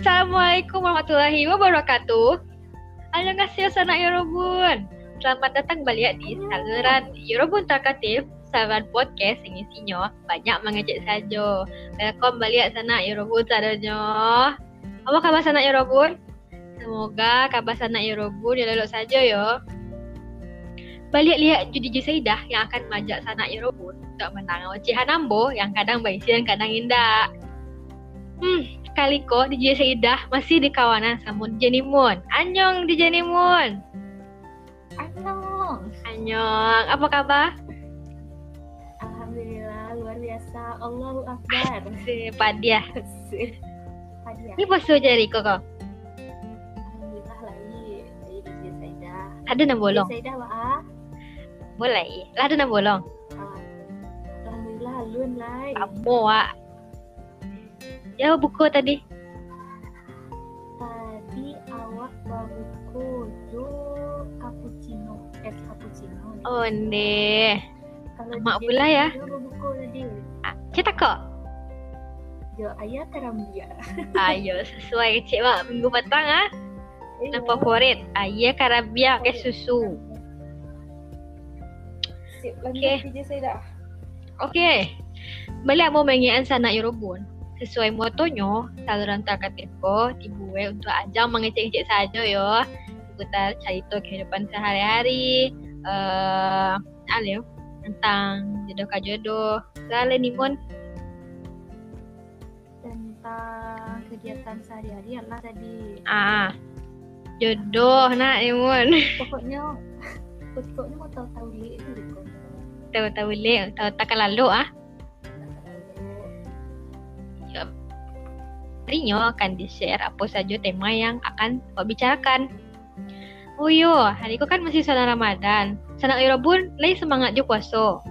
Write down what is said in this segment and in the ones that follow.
Assalamualaikum warahmatullahi wabarakatuh. Annyeonghaseyo sanak Yorobun. Selamat datang balik di saluran Yorobun Takatif, saluran podcast yang isinya banyak mengejek saja. Welcome balik sanak Yorobun sadarnya. Apa kabar sanak Yorobun? Semoga kabar sanak Yorobun ya lelok saja yo. Balik lihat judi Saidah yang akan majak sanak Yorobun untuk menang ocehan Ambo yang kadang baisi dan kadang indah. Hmm, kali kok DJ Saidah masih di kawanan sama DJ Nimun. Anyong DJ Nimun. Annyeong. Anyong, apa kabar? Alhamdulillah luar biasa. Allahu Akbar. Si Padia. Tadi ya. Ini poso jari kok. Alhamdulillah lagi DJ Saidah. Ada enam bolong. DJ Saidah wah. Boleh. Lah ada enam bolong. Ah. Alhamdulillah lun lai. Kamu wak. Ya buku tadi. Tadi awak babuku jo cappuccino, es cappuccino. Oh ne. Kalau mak pula ya. Jo babuku tadi. Ah, Cetak kok. Jo ayah karambia. Ayo sesuai cik wak minggu petang ah. Eh, Yang favorit. Ayah karabia ke susu. Sip Saidah. Oke. Balik mau mengian sanak Yorobun. Sesuai motonya, saluran Takatipo dibuat untuk ajang mengecek-ngecek saja yo. Seputar cerita kehidupan sehari-hari, eh uh, yo, tentang jodoh kajodoh. Lalu nih mon, tentang kegiatan sehari-hari Allah tadi ah, jodoh nak nih mon. pokoknya pokoknya mau tahu tahu li itu gitu Tahu-tahu le, tahu tak lalu ah. Harinya akan di-share apa saja tema yang akan kau bicarakan. Oh yo, hari ko kan masih suasana Ramadan. Sanak Yorobun, lagi semangat jo puasa.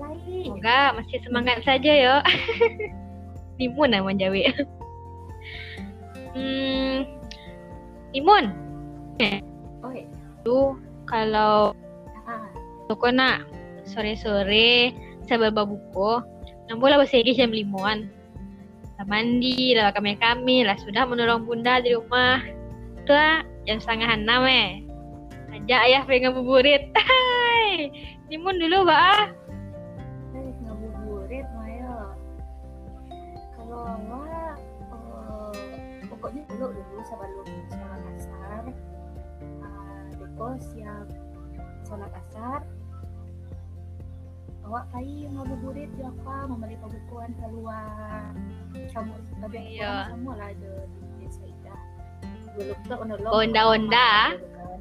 lain Semoga masih semangat saja yo. Limun lah menjawi. hmm, Limun, oh tu kalau ah Toko nak sore-sore sambil babuko. Nampak lah bersegi jam limuan. Lah mandi, lah kami-kami, lah sudah menolong bunda di rumah. Tu lah, jam setengah enam eh. Ajak ayah pengen buburit. Hai, limun dulu ba. eh ngabuburit Maya kalau awak eh, pokoknya dulu dulu sebelum sholat asar ah Deko siap sholat asar awak kai ngabuburit di apa membeli pembukuan keluar kamu tapi Iya. semua lah ada di Saidah belum tuh onda Onda-onda.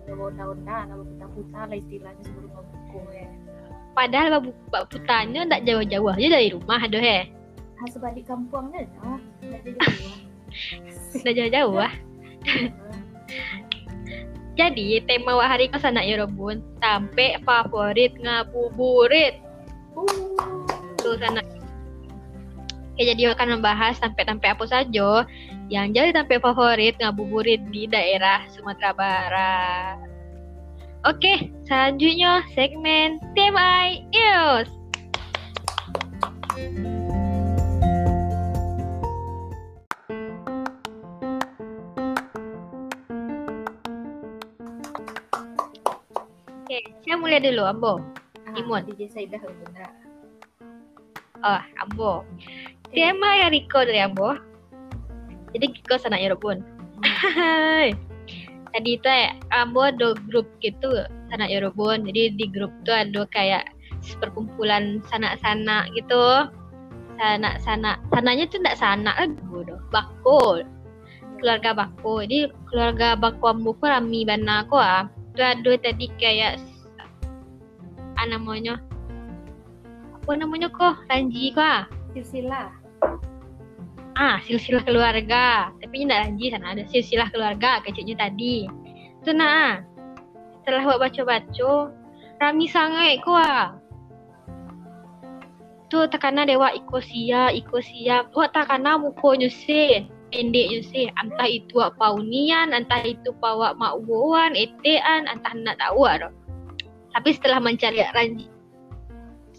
onda-onda kalau kita putar lah istilahnya sebelum membuku ya Padahal babu putanya tak jauh-jauh aja dari rumah aduh he. ah sebalik kampungnya no dua Dah jauh-jauh ah. Jadi tema wahari ko sana Yorobun sampai favorit ngabuburit. Uh Tuh sana. Oke, jadi akan membahas sampai-sampai apa saja yang jadi sampai favorit ngabuburit di daerah Sumatera Barat. Oke, selanjutnya segmen TMI News. Oke, saya mulai dulu, Ambo. Timun. DJ Saidah benar Oh, Ambo. Tema yang Riko dari Ambo. Jadi Kiko sana Yorobun. Hai. Tadi itu ya, Ambo ada grup gitu sanak Yorobun. Jadi di grup tuh ada kayak perkumpulan sanak-sanak gitu. Sanak-sanak. Sanaknya tuh enggak sanak lah bodoh. Bakul. Keluarga Bako. Jadi keluarga Bako Ambo ko rami bana ko ah. Itu ada tadi kayak ah, namanya apa namanya kok? Ranji kok ah? silsilah. Ah silsilah keluarga. Tapi tidak lanjut sana ada silsilah keluarga kecilnya tadi. Itu nah setelah buat baca-baca rami sangai kuah tu takana dewa iko sia iko sia. Buat takana muko nyusin pendek nyusin entah itu apa unian entah itu pawa makwoan etean entah nak tahu ada tapi setelah mencari ranji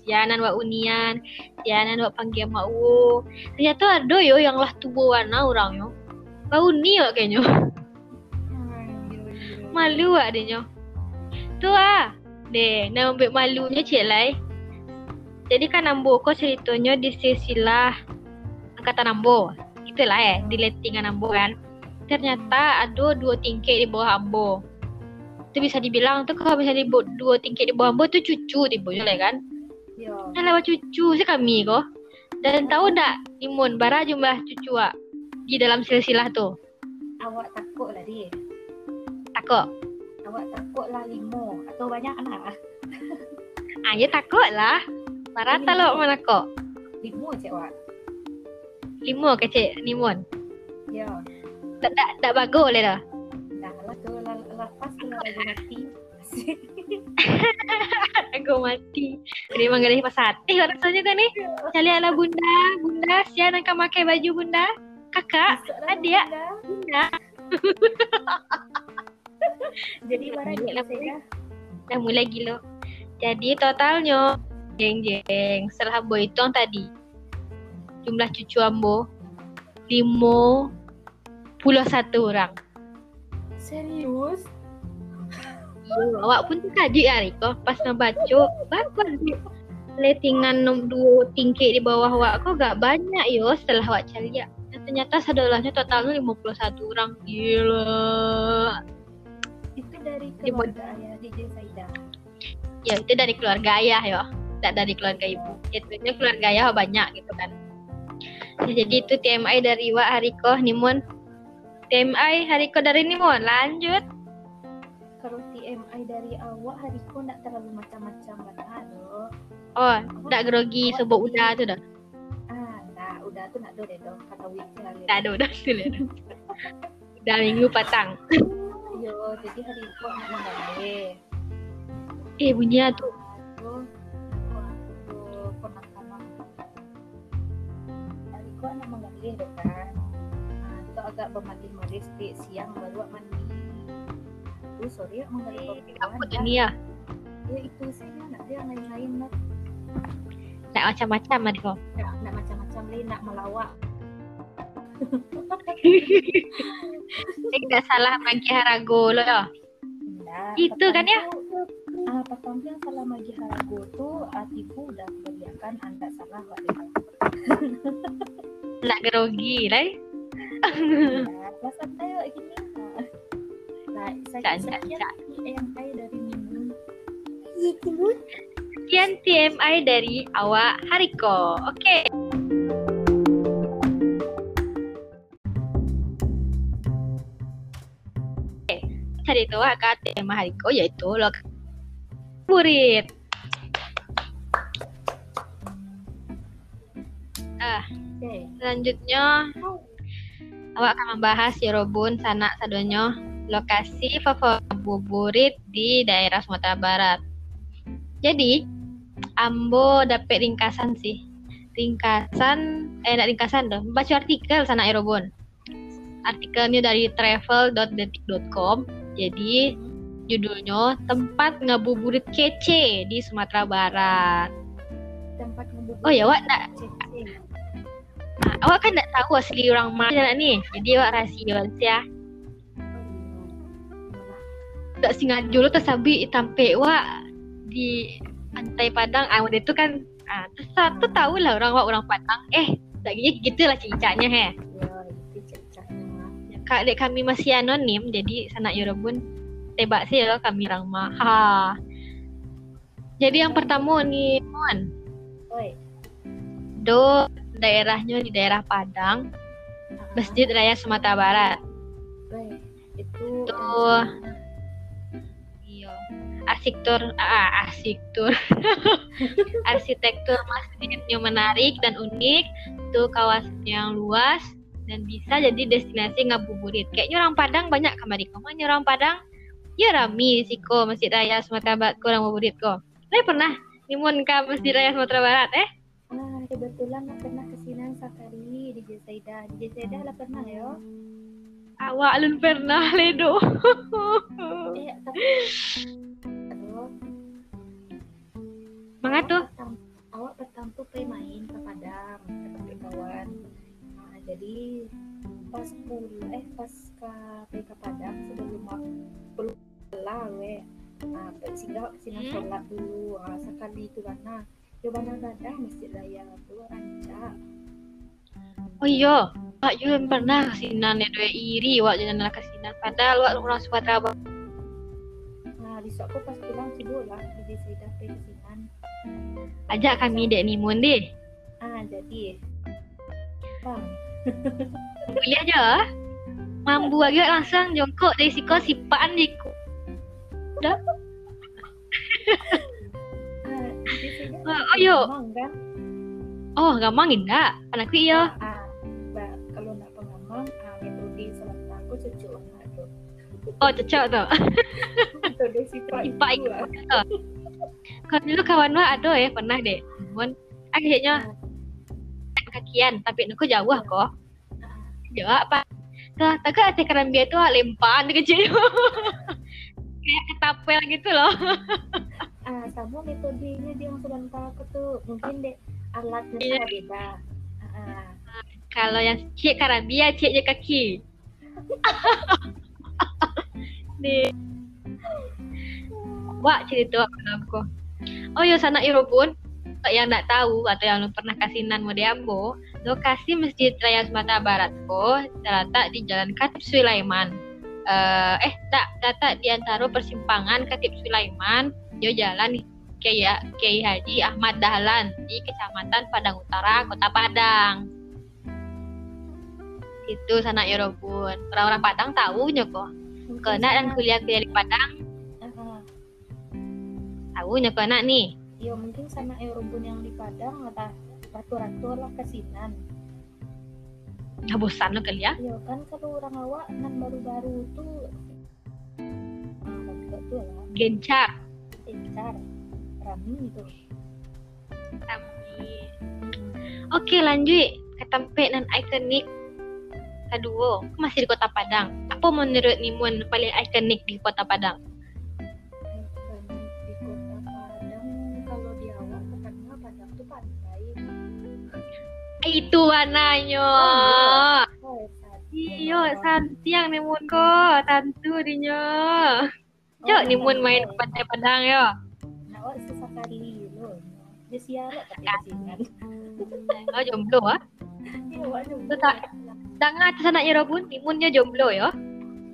sianan wa unian sianan wa panggil mau ternyata ada yo yang lah tubuh warna orang yo. Bau ni kok kayaknya. Ah, yo, yo. malu ah adanya tu ah deh nak ambil malunya cik lai. Jadi kan Ambo ko ceritanya di silsilah angkatan Ambo itulah eh di lettingan Ambo kan. Ternyata ada dua tingkit di bawah Ambo itu bisa dibilang tuh kalau bisa di dua tingkit di bawah tuh cucu tiba lah kan Yo. Nah, lewat cucu sih kami kok. Dan tahu tak, Imun, bara jumlah cucu ah di dalam silsilah tuh. Awak takut lah dia. Takut. Awak takut lah limo atau banyak anak. Ah, ya takut lah. Marata lo mana kok? Limo cik awak. Lima kecil Nimun. Yo. Tak tak tak bagus le dah. Lah tu lah lepas tu lah lagi mati. Dia manggil pas kok rasanya kan ni. Cali ala bunda, bunda sian akan pakai baju bunda. Kakak, adik, bunda. Jadi barang Adik dia lah, saya Dah mulai gila. Jadi totalnya jeng jeng setelah boy itu yang tadi jumlah cucu ambo lima puluh satu orang. serius. Ya, awak pun terkajut ya Riko pas nak baca bagus nom dua tingkit di bawah awak kau gak banyak yo setelah awak cari ya. Ternyata sadolahnya totalnya 51 orang. Gila. Itu dari keluarga ayah DJ Saida. Ya itu dari keluarga ayah yo. Tak dari keluarga ibu. Itu keluarga ayah banyak gitu kan. Ya, jadi itu TMI dari Wak Hariko Nimun. TMI Hariko dari Nimun. Lanjut. TMI dari awak hariku nak terlalu macam-macam kan aduh. Oh, tak grogi sebut udah tu dah. Ah, nah, udah tu nak do deh dong kata wik sekali. Tak ada udah tu lah. Dah minggu patang. Yo, jadi hariku nak menggali. Eh bunyi lah tu. Aduh, aku nak menggali deh kan. Ah, itu agak bermandi-mandi siang baru mandi. Sorry tu ni lah. Ya itu sih nak dia lain-lain lah. Nak macam-macam lah kau. nak, nak macam-macam lain nak melawak Eh tak salah bagi harago lo ya. Nah, Itu kan ya? Ah, pertama yang salah bagi harago tu atiku udah kebiasakan anda salah Deka. Nak grogi lah. Nah, kelas saya gini. Ah. Nah, yang saya dari minggu. Sekian TMI dari awak Hariko. Okey. Okay. Cari tahu kata tema Hariko iaitu lok murid. Ah, selanjutnya awak akan membahas Yorobun sanak sadonyo lokasi favorit buburit di daerah Sumatera Barat. Jadi, Ambo dapat ringkasan sih. Ringkasan, eh nak ringkasan dong. Baca artikel sana Yorobun. Artikelnya dari travel.detik.com. Jadi, judulnya tempat ngabuburit kece di Sumatera Barat. Tempat membubur. Oh ya, awak nak Cece. Ah, awak kan tak tahu asli orang mana ni. Jadi awak rahsia ya. Tak sengaja lo tersabi tampil wak di pantai Padang. Ah, waktu itu kan ah, tu, tu tahu lah orang wak orang Padang. Eh, tak gitu gitulah cicaknya he. Ya, itu cecahnya. Kak dek kami masih anonim jadi sanak Yorobun tebak sih lo kami orang mah. Ha. Jadi yang pertama ni Mon, Oi. do daerahnya di daerah Padang, Masjid Raya Sumatera Barat. Oi. Itu Tuh. Iya. Arsitektur ah arsitektur. Arsitektur masjidnya menarik dan unik. Tuh kawasan yang luas dan bisa jadi destinasi ngabuburit. Kayaknya orang Padang banyak kamar di kamar orang Padang. Ya rami sih ko Masjid Raya Sumatera Barat ko orang ngabuburit ko. Saya pernah nimun ke Masjid Raya Sumatera Barat eh? Ah, kebetulan pernah ke sini sekali di Jasaida. Di lah pernah ya. Awak alun pernah ledo. Eh, tapi Mangga tuh. awak pertama tuh main ke Padang ke kawan. Nah, jadi pas pulang eh pas ke PK Padang sebelum belum lah we nah singgah sini Hmm. sholat dulu ah, sekali itu karena yo mana ada masjid raya tuh rancak Oh iya, Pak Yun pernah kasinan ya dua iri wak jangan kasinan. Padahal wak orang Sumatera nah di aku pas pulang sibuk lah jadi dapat kesinan Ajak kami dek nimun deh. ah jadi bang Boleh aja. Mambu agak langsung jongkok dari siko sipaan diku. ah jadi saya Oh, oh, yo. Kan Oh, gampang indah. Anakku iya. ah ba- kalau nak pengamang ah metode selatan aku cucu Oh, cocok tuh. metode si Ipak ikut. Kalau dulu kawan wak ada ya pernah deh. Nimun. Akhirnya kakian, tapi aku jauh kok. Jauh apa? Tuh, tak ada kerambia tuh lempaan di kecil. Kayak ketapel gitu loh. ah sama metodenya dia yang sudah aku tuh mungkin deh alatnya sama beda ah Kalau yang cik karambia, cik je kaki. Di Wak cerita aku. Oh ya sana Irobun, untuk yang tak tahu atau yang pernah kasinan mau diambo, lokasi Masjid Raya Sumatera Barat ko terletak di Jalan Katib Sulaiman. Eh, eh tak terletak di antara persimpangan Katib Sulaiman, yo jalan Kiai Kiai Haji Ahmad Dahlan di Kecamatan Padang Utara, Kota Padang. Itu sana Irobun. Orang-orang Padang tahu mungkin Kena dan kuliah-kuliah di Padang. Tahu kena nih. Iya mungkin sana Eurobun yang di Padang atau ratu-ratu lah kesinan. Nah, bosan lo kali ya. Iya kan kalau orang awak nan baru-baru tuh ah betul tuh lah Gencar. encar rami itu. Tapi... Oke lanjut ke tempat dan ikonik kedua masih di Kota Padang. Apa menurut Nimun paling ikonik di Kota Padang? Itu warnanya. Iyo, santiang Nimun ko, tantu dinya. Cok Oh, Nimun main ke pantai. Pantai Padang ya. Nah, awak sesekali lo. Dia siaran tapi kesinan. Oh jomblo ah. Iya, awak. Tuh, tak. Jangan atas anak Yerobun, Nimunnya jomblo ya.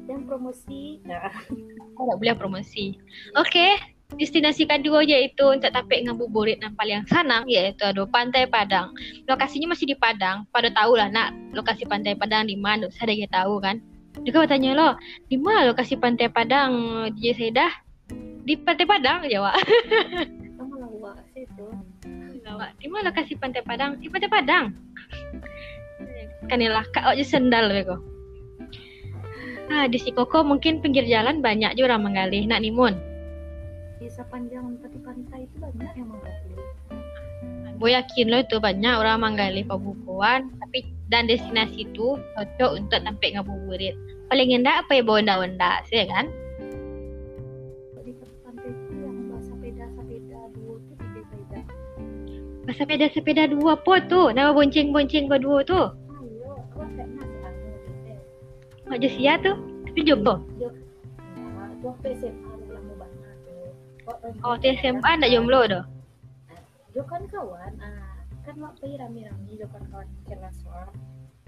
Yang promosi. Nah, tak boleh promosi. Oke, destinasi kedua yaitu untuk tapik ngabuburit yang paling sanang yaitu ada Pantai Padang. Lokasinya masih di Padang. Pada tahu lah nak lokasi Pantai Padang di mana? Saya dia tahu kan. Juga bertanya lo, di mana lokasi Pantai Padang? Dia Sedah di Pantai Padang jawab. sama lah awak situ. Di mana lokasi Pantai Padang? Di Pantai Padang. Kanilah kak aja sendal beko. Ah, di Sikoko mungkin pinggir jalan banyak juga orang menggalih nak nimun. Di sepanjang tepi pantai itu banyak yang menggali. Gue yakin lo itu banyak orang menggali pembukuan, tapi dan destinasi itu cocok untuk sampai ngabuburit. Paling indah apa ya bawa wenda sih kan? Di pantai itu yang bahasa sepeda sepeda dua tuh di sepeda. Masa sepeda sepeda dua po tuh, nama bonceng bonceng berdua tuh. Ayo, nak anu gitu. Mak Josia tuh, tapi nah, itu waktu SMA Oh, di SMA ndak jomblo dah. Dia kan kawan, ah, kan waktu rame-rame dia kan kawan kelas wak.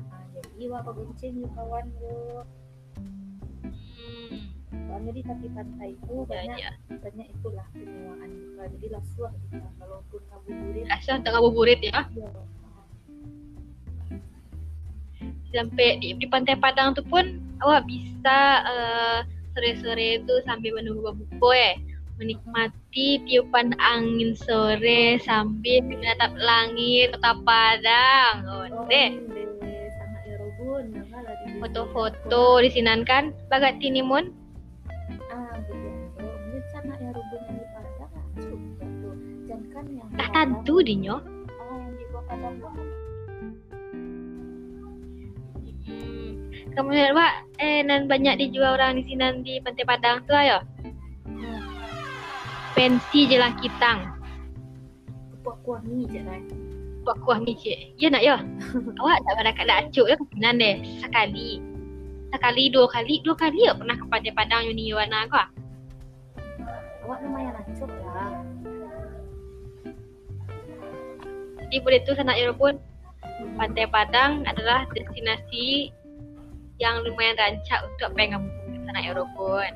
Ah, jadi wak bonceng dia kawan lo. Hmm, Soalnya di tepi pantai itu ya, banyak ya. banyak itulah penyewaan juga. Jadi langsung kita kalaupun ngabuburit Asal untuk ngabuburit ya. ya Sampai di, di Pantai Padang tuh pun awak bisa eh, sore-sore itu sambil menunggu buku eh menikmati tiupan angin sore sambil menatap langit kota Padang. Oh, sama Erobun nama lah di Foto-foto kan bagat tinimun. ah ini Padang ah, sudah tuh dan kan Tak tentu dinyo. ah Hmm. Kemudian Pak, eh nan banyak dijual orang di sini di Pantai Padang tuh ayo. Pensi jelah kitang. kuah kuah mie je kan buat kuah micik. Ya nak ya. Awak tak pernah kat acuk ya kepinan deh sekali. Sekali dua kali dua kali ya pernah ke Pantai Padang Yuni Yuana kau. Awak lumayan acuk lah. Jadi boleh tu sanak ya pun Pantai Padang adalah destinasi yang lumayan rancak untuk pengen sanak ya pun.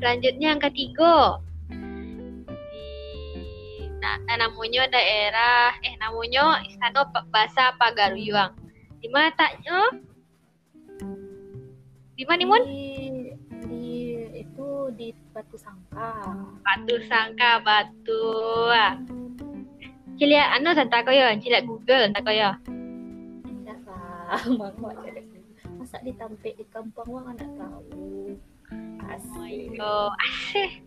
Selanjutnya yang ketiga di na, namanya daerah eh namanya Istana Bahasa Pagaruyuang. Di mana taknya? Di mana Mun? Di, di itu di Batu Sangka. Batu Sangka Batu. Ah. Ciliak anu tak kau ya, ciliak Google tak kau ya. Enggak lah, cari Masa ditampik di kampung wang anak tahu. Asik. Oh, asih.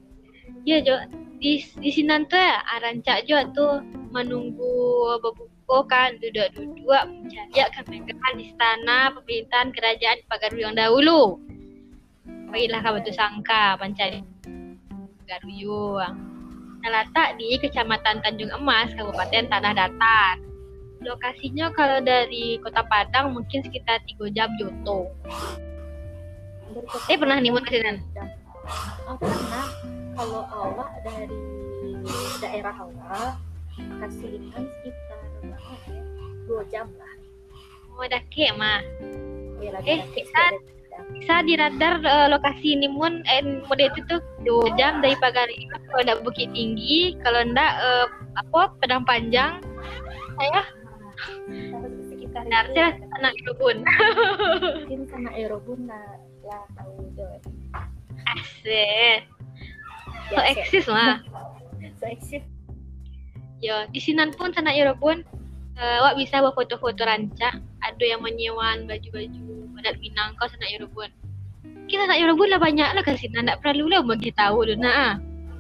Ya Jo, di di sini tuh ya, arancak Jo tuh menunggu berbuka kan duduk-duduk mencari kemegahan istana pemerintahan kerajaan Pagaruyung dahulu. Pergilah ke Batu Sangka mencari Pagaruyung. Terletak di Kecamatan Tanjung Emas, Kabupaten Tanah Datar. Lokasinya kalau dari Kota Padang mungkin sekitar 3 jam Joto. Eh pernah nih mau ke sini? Oh, pernah kalau awak dari daerah awak kasihan sekitar ya? dua jam lah. Oh, dake mah. Eh, Iksan. Bisa di radar eh, lokasi ini mun eh, mode itu tuh dua jam dari Pagaruyung. Kalau ndak Bukit Tinggi, kalau ndak eh, apa Padang Panjang, saya sekitar harusnya itu anak kebun. mungkin sama Aerobun lah lah tahu. Asik. So Ya, eksis mah. so eksis. Yo, di Sinan pun sana Eropun eh wak bisa buat foto-foto rancak. Ada yang menyewaan baju-baju adat Minang kau sana Eropun. Kita nak Eropun lah banyak lah ke Sinan. Tak perlu lah bagi tahu tu nak ah.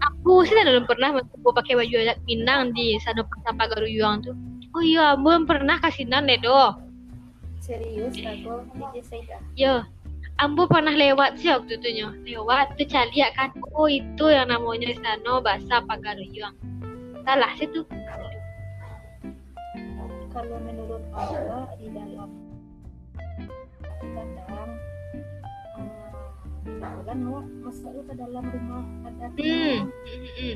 Aku sih belum pernah aku pakai baju adat Minang di sana Pasar Pagaruyuang tu. Oh iya, belum pernah ke Sinan deh doh. Serius aku DJ Saida. Yo, Ambo pernah lewat sih waktu itu nyo. Lewat tu cari kan. Oh itu yang namanya di sana bahasa Pagaruyuang. Salah sih tu. Kalau menurut awak di dalam kadang kan awak masuk ke dalam rumah adat Hmm. Hmm.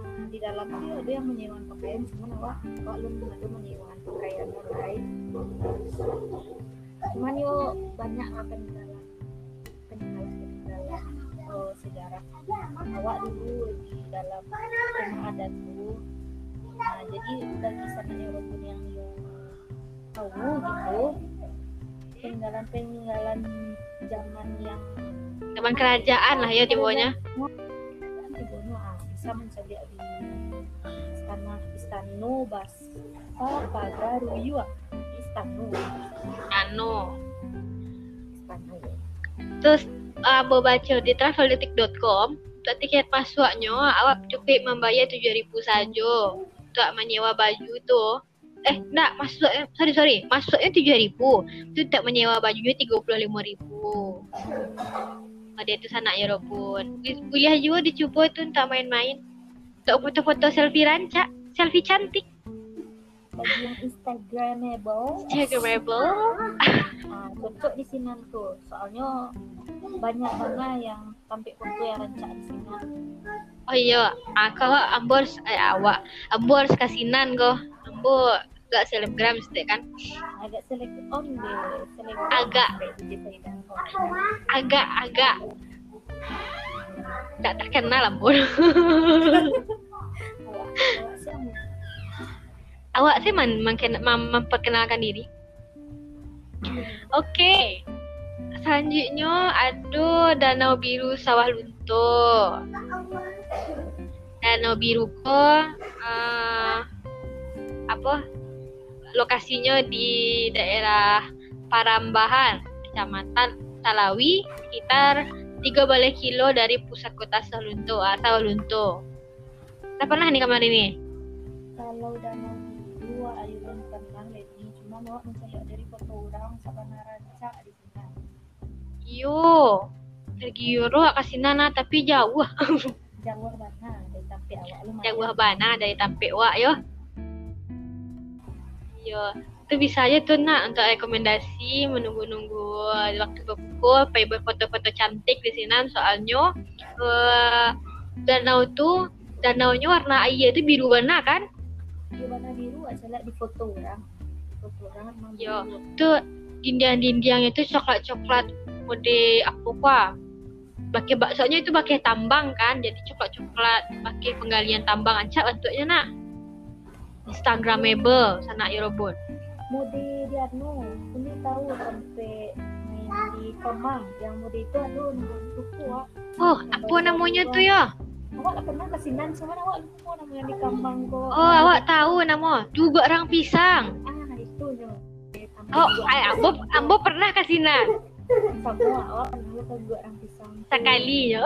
Nah, di dalam itu ada yang menyewakan pakaian cuman awak awak belum ada menyewakan pakaian yang lain cuman yo banyak di dalam peninggalan di dalam oh, sejarah awak dulu di dalam rumah adat dulu nah jadi bagi sana Eropun yang yo tahu gitu peninggalan peninggalan zaman yang Zaman kerajaan lah ya tibonya. Ibunya ah, bisa mencari di istana istana bas Pagaruyuang istana Anu. istana Terus uh, mau baca di traveldetik.com tiket masuknya awak cukup membayar 7000 saja untuk menyewa baju tu. Eh, enggak, masuk sorry sorry, masuknya 7000. Itu tak menyewa bajunya 35000. Oh, dia tu sana ya pun. Kuliah juga dicuba tu untuk main-main. Untuk foto-foto selfie rancak, selfie cantik. Yang Instagramable Instagramable. ah, cocok di sini tuh soalnya banyak mana yang tampil foto yang rancak di sini Oh iya, ah, kalau Ambor eh, awak Ambor kasinan kok. Ambor gak selebgram sih kan? agak selek on deh selek Agak. DJ Saida Agak agak tak terkenal Ambor. awak sih man, mengken- mem- memperkenalkan diri. Oke. Selanjutnya ada Danau Biru Sawah Lunto. Danau Biru ko eh, apa? Lokasinya di daerah Parambahan, Kecamatan Talawi, sekitar 3 balai kilo dari pusat kota Sawalunto, ah, Sawalunto. Kita pernah nih kemarin ini? kalau danau lagi mau mencari dari foto orang sabana rancak di sini Yo, pergi Euro kasih nana tapi jauh. jauh mana dari sampai awak Jauh bana dari Tampek Wak yo. Yo, itu bisa aja tuh nak untuk rekomendasi menunggu-nunggu waktu berpukul, pergi berfoto-foto cantik di sini soalnya uh, danau tuh danaunya warna air itu biru warna kan? Di warna biru lah di foto orang. Yo, biru. tuh dindiang-dindiangnya itu coklat-coklat mode apa kah? Pakai baksonya itu pakai tambang kan, jadi coklat-coklat pakai penggalian tambang ancak bentuknya nak. Instagramable sana Eurobon. Mode di Anu, ini tahu sampai main di Kemang. Yang mode itu aduh nunggu buku ah. Oh, apa namanya tuh ya? Awak pernah kesinan, cuman awak lupa namanya di Kemang kok. Oh, awak tahu nama? Juga orang pisang. Ah, itu nyo. Oh, ay, ambo, ambo pernah kasinan Semua awak pernah ke gua orang pisang. sekali ya.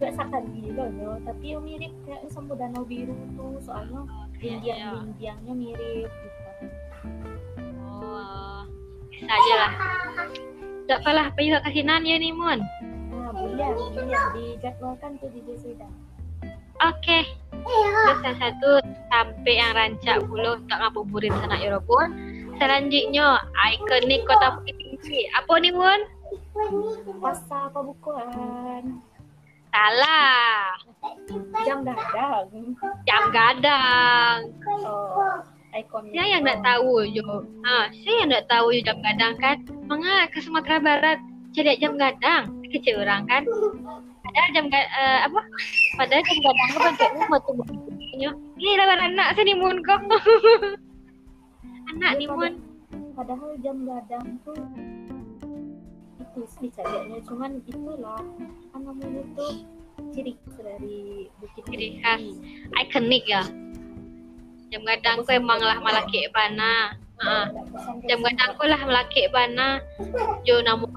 Gak sekali loh, nyo. Tapi yang mirip kayak sama danau biru tuh, soalnya Iya, dindiang-dindiangnya mirip gitu. Oh, bisa aja lah. Tak apalah, pergi ke kasinan ya nih, Mun. Nah, boleh, boleh dijadwalkan tuh di Desida. Oke. Terus yang satu sampai yang rancak puluh untuk ngabuburit sana Eurobon. Selanjutnya, ikonik kota Bukit Tinggi. Apa nih, Mun? Pasar pembukuan, Salah. jam dadang. Jam gadang. Oh. Saya yang nggak tahu jo. Ah, saya yang nggak tahu jo jam gadang kan. Mengapa ke Sumatera Barat cari jam gadang kecil orang kan? Padahal jam ga- eh, apa? Padahal jam gadang itu bentuknya batu batunya. Ini lawan anak sini mun kok. anak nih mun. Padahal jam gadang tuh itu sih carinya cuman itulah apa namanya tuh ciri dari Bukit Ciri khas. Ikonik ya. Jam gadang ku emang lah malaki Nggak pesan jam gadang ku lah malaki bana. Jo namu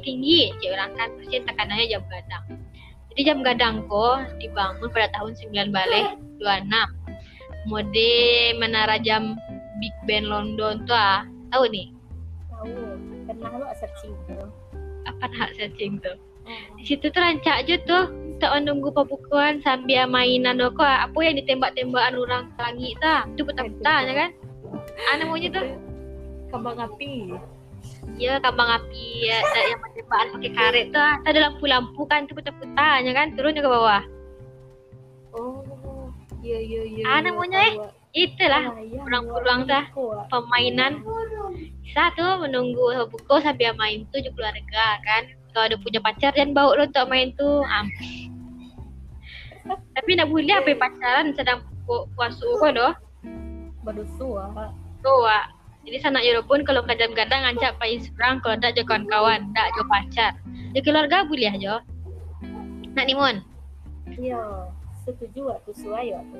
tinggi. Tinggi cik orang kan pasti tekanannya jam gadang. Jadi jam gadang ko dibangun pada tahun 9 balik 26. Mode menara jam Big Ben London tuh ah. Tahu nih? tahu pernah lo searching tuh Apa nak searching tuh? Oh, Di situ tuh rancak aja tuh untuk menunggu pembukuan sambil mainan lo kok apa yang ditembak-tembakan orang langit ta itu peta-peta ya kan ah namanya tuh kembang api ya kambang api ya, yang tembakan pakai karet tuh ah. ada lampu-lampu kan itu peta-peta ya kan turun ke bawah oh iya iya iya Ah, namanya eh? ah. itulah Ah, pulang-pulang dah. ah. permainan bisa tuh menunggu buku sambil main tuh juga keluarga kan kalau ada punya pacar dan bawa lo untuk main tuh am. tapi nak boleh apa pacaran sedang pu- puasa kok doh berdusu ah tuh Jadi sana Eropun kalau kadang kadang ngancak pakai seberang kalau tak je kawan-kawan tak je pacar je keluarga boleh aja nak ni mon iya setuju aku suai aku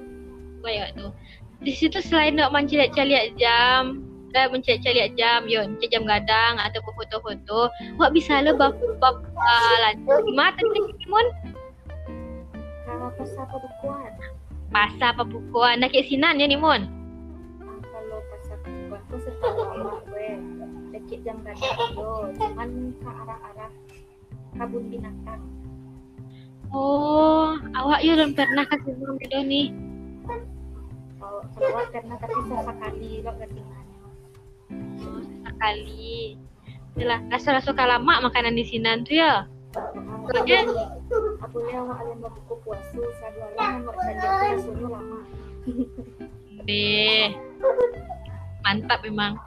Baik tu. Di situ selain nak mencari-cari jam, dan mencari-cari jam, yo, mencari jam gadang atau foto-foto, wak bisa lo bab bab uh, lanjut. Di mana tadi Mon? kalau pasar pembukuan Pasar pembukuan nak sinan ya ni setahu lama gue jam gadang yo cuman ke arah-arah kabun binatang Oh, awak yo belum pernah ke sinan gitu ni. kalau keluar karena tapi sesekali lo ketinggalan Oh, sekali. Itulah, rasa-rasa lama makanan di sinan tu ya. Soalnya aku kalian mau buku puasa lama mau cari aku rasanya lama Deh. Mantap memang.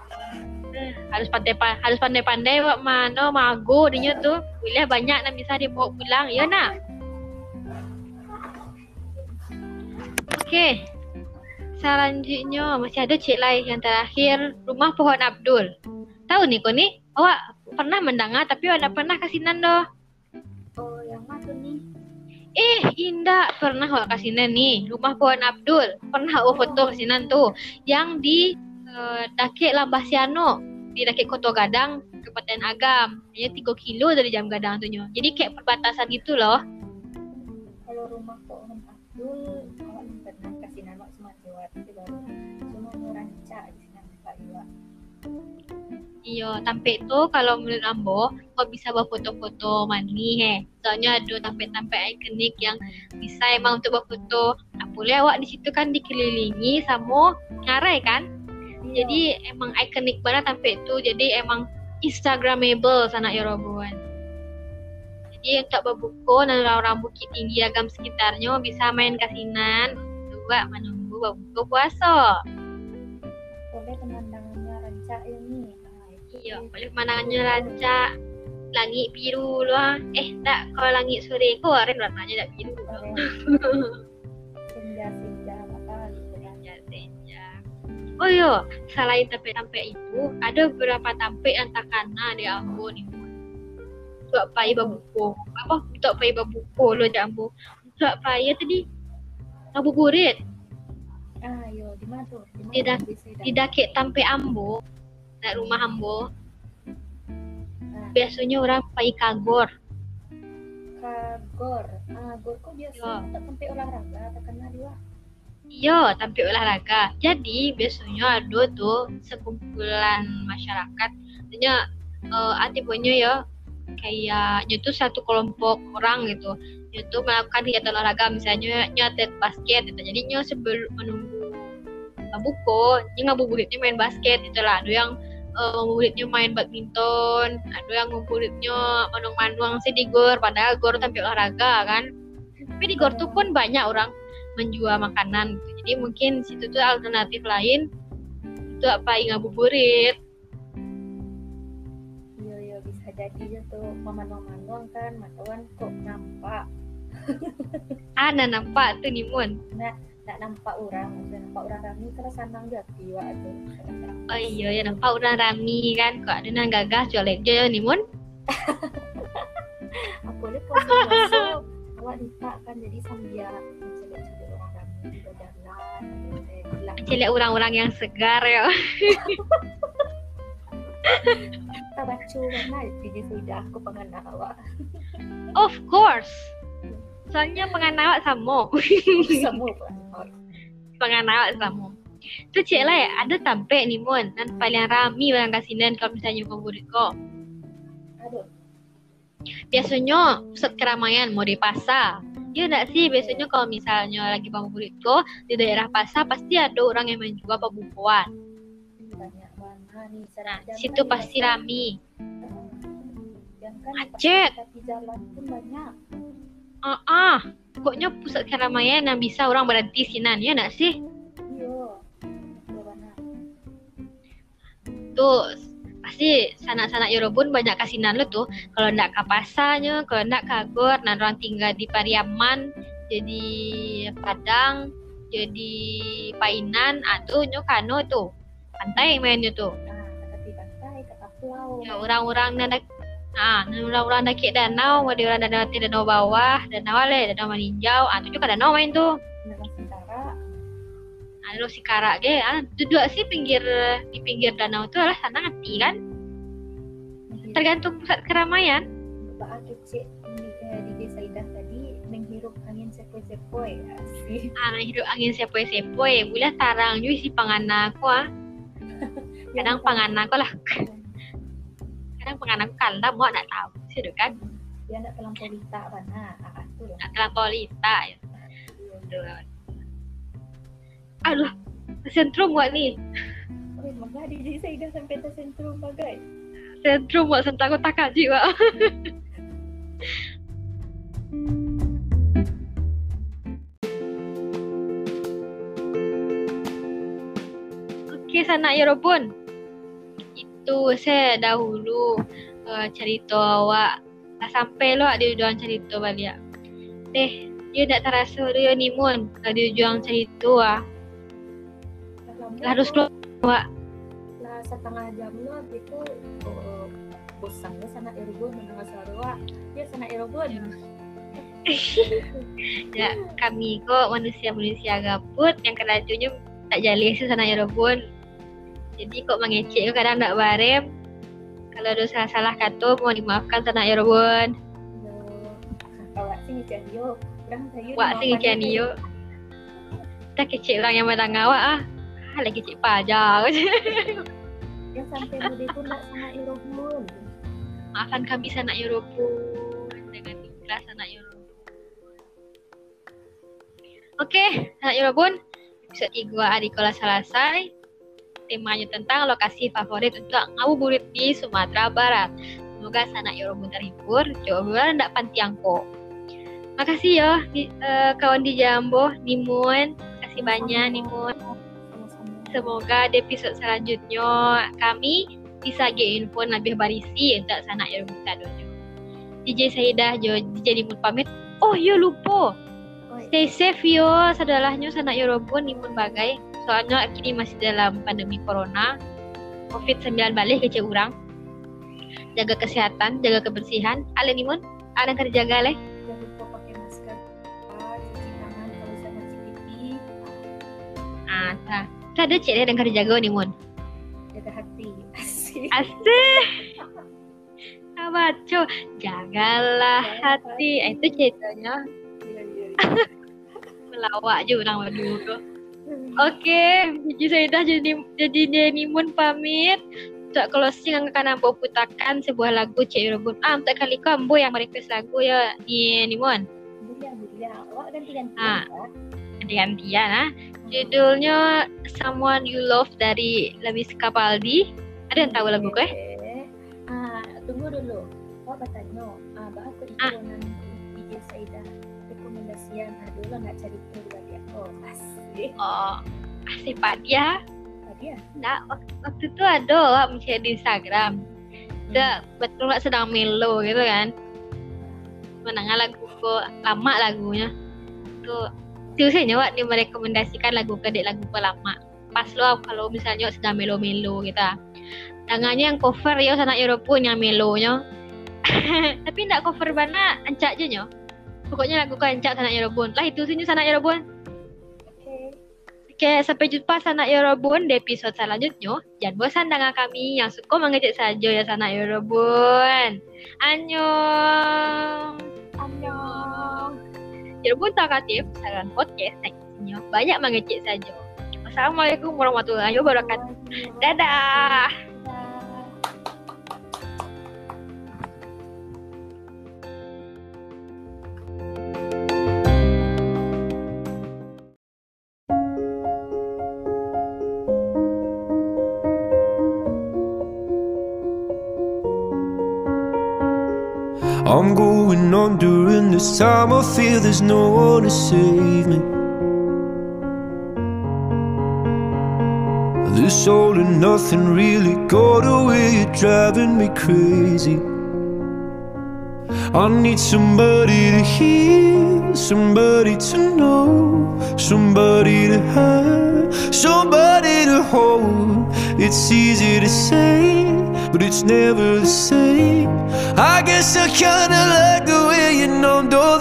Harus pandai harus pandai-pandai wak mano mago dinya tuh. Boleh banyak nak bisa dibawa pulang ya nak. Okey. Selanjutnya masih ada cik lain yang terakhir rumah pohon Abdul. Tahu nih kau ni? Awak pernah mendengar tapi awak pernah kasinan doh. oh yang mana nih Eh, indah pernah awak kasinan nih rumah pohon Abdul. Pernah awak foto kasinan tuh yang di uh, Dakik Lambasiano di Dakik Koto Gadang, Kabupaten Agam. Hanya 3 kilo dari Jam Gadang nyo. Jadi kayak perbatasan gitu loh. kalau rumah pohon Abdul awak pernah kasih nama cuma lewat itu baru cuma mau rancak di sini Pak Iwa Iya, tampek tu kalau menurut Ambo, kau bisa buat foto-foto mani he. Soalnya ada tampek-tampek ikonik yang bisa emang untuk buat foto. Apa boleh awak di situ kan dikelilingi sama ngarai kan Iya. jadi emang ikonik banget sampai itu. Jadi emang instagramable sana Yeroboan jadi untuk babuko dan orang-orang bukit tinggi agam sekitarnya bisa main kasinan. Juga menunggu babuko puasa. Boleh pemandangannya rancak ya itu iya boleh pemandangannya rancak. Langit biru lah eh tak kalau langit sore kok keren warnanya tak biru. Loh. oh iya. Selain tampek-tampek itu ada beberapa tak kena di Ambo nih Tuak pai babuko apa? Tuak pai babuko lo jambu tuak pai tadi? Ngabuburit ah yo di mana tuh di Di dak- di Sedan? di dakek tampek Ambo nak rumah Ambo Ah, biasanya orang pai kagor. Kagor. Ah gor kok biasa Yo. tak sampai olahraga tak kenal dia Iya, tampil olahraga. Jadi biasanya ada tuh sekumpulan masyarakat. Artinya eh artinya ya kayak itu satu kelompok orang gitu. Itu melakukan kegiatan olahraga misalnya nyatet basket gitu. Jadi nyo sebelum menunggu buko, nyo ngabuburitnya main basket gitu lah. Ada yang eh, ngabuburitnya main badminton, ada yang ngabuburitnya manung-manung sih di gor, padahal gor tampil olahraga kan. Tapi di gor tuh pun banyak orang menjual makanan gitu. Jadi mungkin situ tuh alternatif lain itu apa ngabuburit. iya iya bisa jadi tuh maman-maman kan matuan kok nampak Ah, nah nampak tuh Nimun. tak nampak orang maksudnya nampak orang rame kalau sanang jati wak tuh Oh iya ya nampak orang rami kan. Kok ada nang gagah colek ya Nimun. aku lihat puasa awak lupa kan jadi sambil Celek orang-orang yang segar ya. mana jadi sudah aku pengen awak Of course. Soalnya penganawak sama. semua Pak. penganawak sama. Tuh cek lah ya, ada tampek Nimun. Dan paling rami orang kasinan kalau misalnya ngabuburit kok. aduh biasanya pusat keramaian mau di pasar Iya enggak sih biasanya kalau misalnya lagi kok di daerah pasar pasti ada orang yang menjual pembukuan. Nah, situ kan pasti pun banyak Ah, ah. pokoknya pusat keramaian yang bisa orang berhenti sinan ya enggak sih? iya. Tuh pasti sanak-sanak Yorobun banyak kasinan lu tuh. Kalau enggak ke pasarnya, kalau enggak ke Agor, nah orang tinggal di Pariaman, jadi Padang, jadi Painan, atau nyokano tuh. Pantai mainnya tuh. pulau Ya, orang-orang na ah, orang-orang nakik danau, ada orang danau danau bawah, danau ale, danau meninjau, ah, tu juga danau main tuh. Ah, lu si karak ge, ah, tu dua sih pinggir di pinggir danau tuh lah sana ngerti kan? Tergantung pusat keramaian. Bapak kecil di, desa Idah tadi menghirup angin sepoi-sepoi asih. Ah, hidup angin sepoi-sepoi, boleh tarang juga si pangana aku ah. Kadang pangana aku lah, kadang pangana aku kalah, mau nak tahu sih kan? dia nak terlampau lita mana ah tu lah Nak terlampau lita ya. Tuh. Aduh, sentrum buat ni. oh maka di desa Idah sampai ke sentrum bagai Sentrum buat sentak aku tak kaji wak. Okey, sanak Yorobun. Itu saya dahulu uh, cerita awak. Tak sampai lo dia juang cerita balik. Teh, dia tak terasa dia ni mun. Dia juang cerita ah. Harus lo awak. lah setengah jam lah itu oh, bosannya sana Erogon mendengar suara wak dia sana Erogon Ya, kami kok manusia-manusia gabut yang kelajunya tak jali sih sana Yorobun. Jadi kok mengecek kok kadang tak barem. Kalau ada salah-salah kata mau dimaafkan sana Yorobun. awak sih ngecek yo orang saya Wak sing ikan yo. Tak kecek orang yang matang awak ah. Ah, lagi kecek pajak. yang sampai bude pun nak sana Erogon Maafkan kami sana Yorobun dengan ikhlas sana Yorobun. Oke, anak Yorobun, episode 3 Adikola selesai. Temanya tentang lokasi favorit untuk ngabuburit di Sumatera Barat. Semoga sanak Yorobun terhibur, coba ndak pantiangko. Makasih ya di, uh, kawan di Jambo, Nimun. Makasih banyak Nimun. Semoga di episode selanjutnya kami bisa get info lebih barisi untuk sanak Yorobun tadonya. DJ Saidah Jo DJ Nimun pamit. Oh iya lupa. Stay safe yo, sadalahnya sanak Yorobun Nimun bagai. Soalnya kini masih dalam pandemi corona. COVID-19 balik ke orang jaga kesehatan, jaga kebersihan. Ale Nimun, yang kerja gale? Jangan lupa pakai masker, cuci tangan kalau sama pipi, Ah, ta. Ada cek yang kerja jaga Nimun. jaga hati. Asik. Asih. Abaco, jagalah hati. Eh, itu ceritanya Iya, iya, melawak aja orang berdua tuh. Oke, saya dah jadi jadi Nimun pamit. Untuk closing akan nampak putakan sebuah lagu Cik Robun. Ah, untuk kali kambo yang merequest lagu ya ni Nimun. Iya, iya. Awak ganti-ganti. Ah. Ya. Gantian ah. Judulnya Someone You Love dari Lewis Capaldi. Ada yang tahu lagu ke? Ah, tunggu dulu. Awak bertanya, ah, bah aku Ah. itu nan DJ Saida rekomendasian ada dulu nak cari tahu lagi. Oh, asik. Oh, asik Pak dia. Ya? Nah, wak- waktu itu ada wak share di Instagram. Dia betul nggak sedang melo gitu kan. Menangnya lagu lama lagunya. Tuh, itu sih dia merekomendasikan lagu ke dek lagu ke lama. Pas lo kalau misalnya sedang melo-melo gitu. Tangannya yang cover ya sana Eropa yang melonya. Tapi ndak cover bana ancak aja nyo. Pokoknya lagu ke ancak sana Eropa. Lah itu sih sana Eropa. Oke. Oke, sampai jumpa sanak Yorobun di episode selanjutnya. Jangan bosan dengan kami yang suka mengejek saja ya sanak Yorobun. Annyeong. Annyeong. Yorobun takatif, saran podcast yang isinya banyak mengejek saja. Wassalamualaikum warahmatullahi wabarakatuh. Dadah. I'm going on this time. I feel there's no one to save me. This all and nothing really got away. You're driving me crazy. I need somebody to hear, somebody to know, somebody to have, somebody to hold. It's easy to say, but it's never the same. I guess I kinda like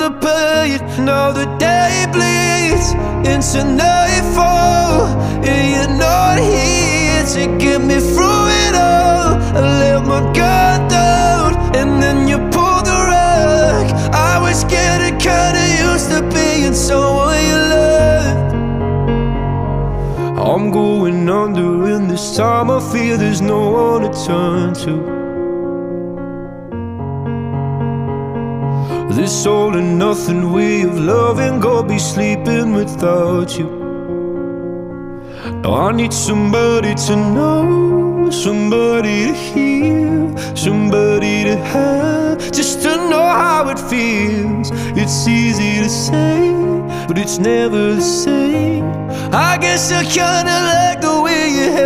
the pain. Now the day bleeds into nightfall, and you're not here to get me through it all. I let my guard down, and then you pulled the rug. I was getting kinda used to being someone you loved. I'm going under, and this time I feel there's no one to turn to. This all and nothing way of loving, go be sleeping without you. I need somebody to know, somebody to hear, somebody to have, just to know how it feels. It's easy to say, but it's never the same. I guess I kinda like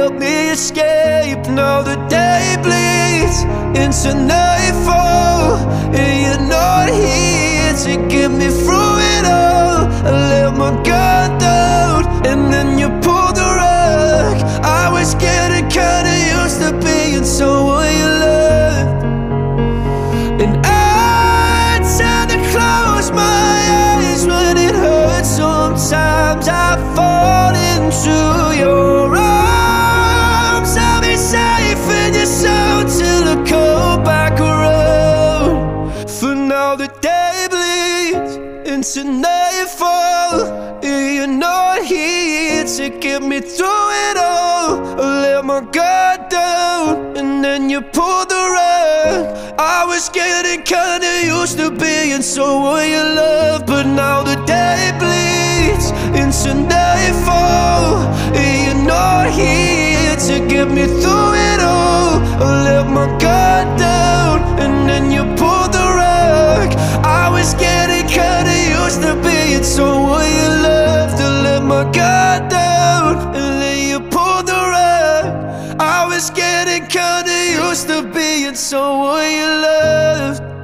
help me escape. Now the day bleeds into nightfall, and you're not here to get me through it all. I let my guard down, and then you pulled the rug. I was getting kinda used to being someone you loved. And I tend to close my eyes when it hurts. Sometimes I fall into get me through it all. I let my guard down, and then you pulled the rug. I was getting kinda used to being someone you love, but now the day bleeds to nightfall. And you're not here to get me through it all. I let my guard down, and then you pulled the rug. I was getting kinda used to being someone you loved. To let my guard down, I was getting kinda used to being someone you loved.